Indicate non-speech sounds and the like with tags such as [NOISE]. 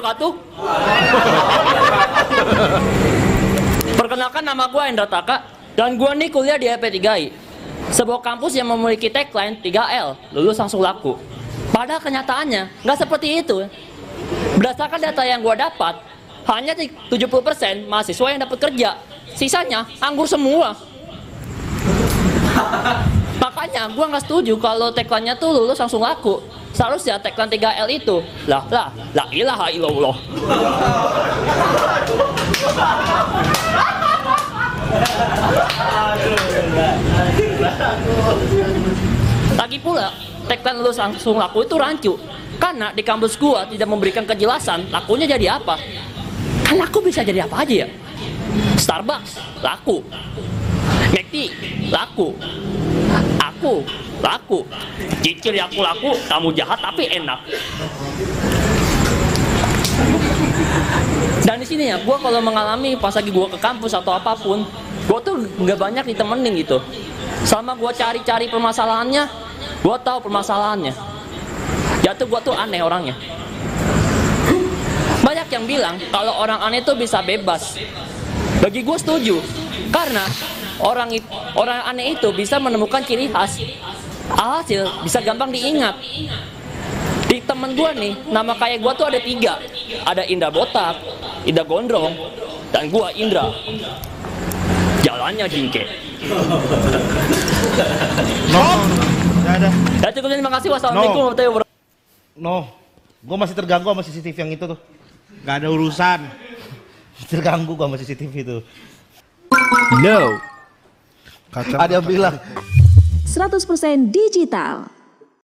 nggak tuh? [LAUGHS] Perkenalkan nama gue Endra Taka dan gue nih kuliah di EP3I. Sebuah kampus yang memiliki tagline 3L, lulus langsung laku. Padahal kenyataannya nggak seperti itu. Berdasarkan data yang gue dapat, hanya 70% mahasiswa yang dapat kerja. Sisanya anggur semua. Makanya gue nggak setuju kalau tagline-nya tuh lulus langsung laku. Seharusnya tagline 3L itu lah lah la ilaha illallah. Lagi pula, tagline lulus langsung laku itu rancu. Karena di kampus gua tidak memberikan kejelasan lakunya jadi apa. Kan laku bisa jadi apa aja ya? Starbucks, laku. McD, laku. Aku, laku. Cicil ya aku laku, kamu jahat tapi enak. Dan di sini ya, gue kalau mengalami pas lagi gue ke kampus atau apa pun, gue tuh nggak banyak ditemenin gitu. Selama gue cari-cari permasalahannya, gue tahu permasalahannya. Jatuh gue tuh aneh orangnya. Banyak yang bilang kalau orang aneh tuh bisa bebas. Bagi gue setuju, karena orang orang aneh itu bisa menemukan ciri khas. Alhasil bisa gampang diingat. Di temen gue nih, nama kayak gue tuh ada tiga. Ada Indra Botak, Indra Gondrong, dan gue Indra. Jalannya jingke. No, ya ada. Ya cukup terima kasih. Wassalamualaikum No. warahmatullahi wabarakatuh. No, gue masih terganggu sama CCTV yang itu tuh. Gak ada urusan. [LAUGHS] Terganggu gue sama CCTV itu. No. Kacang. Ada yang bilang 100% digital.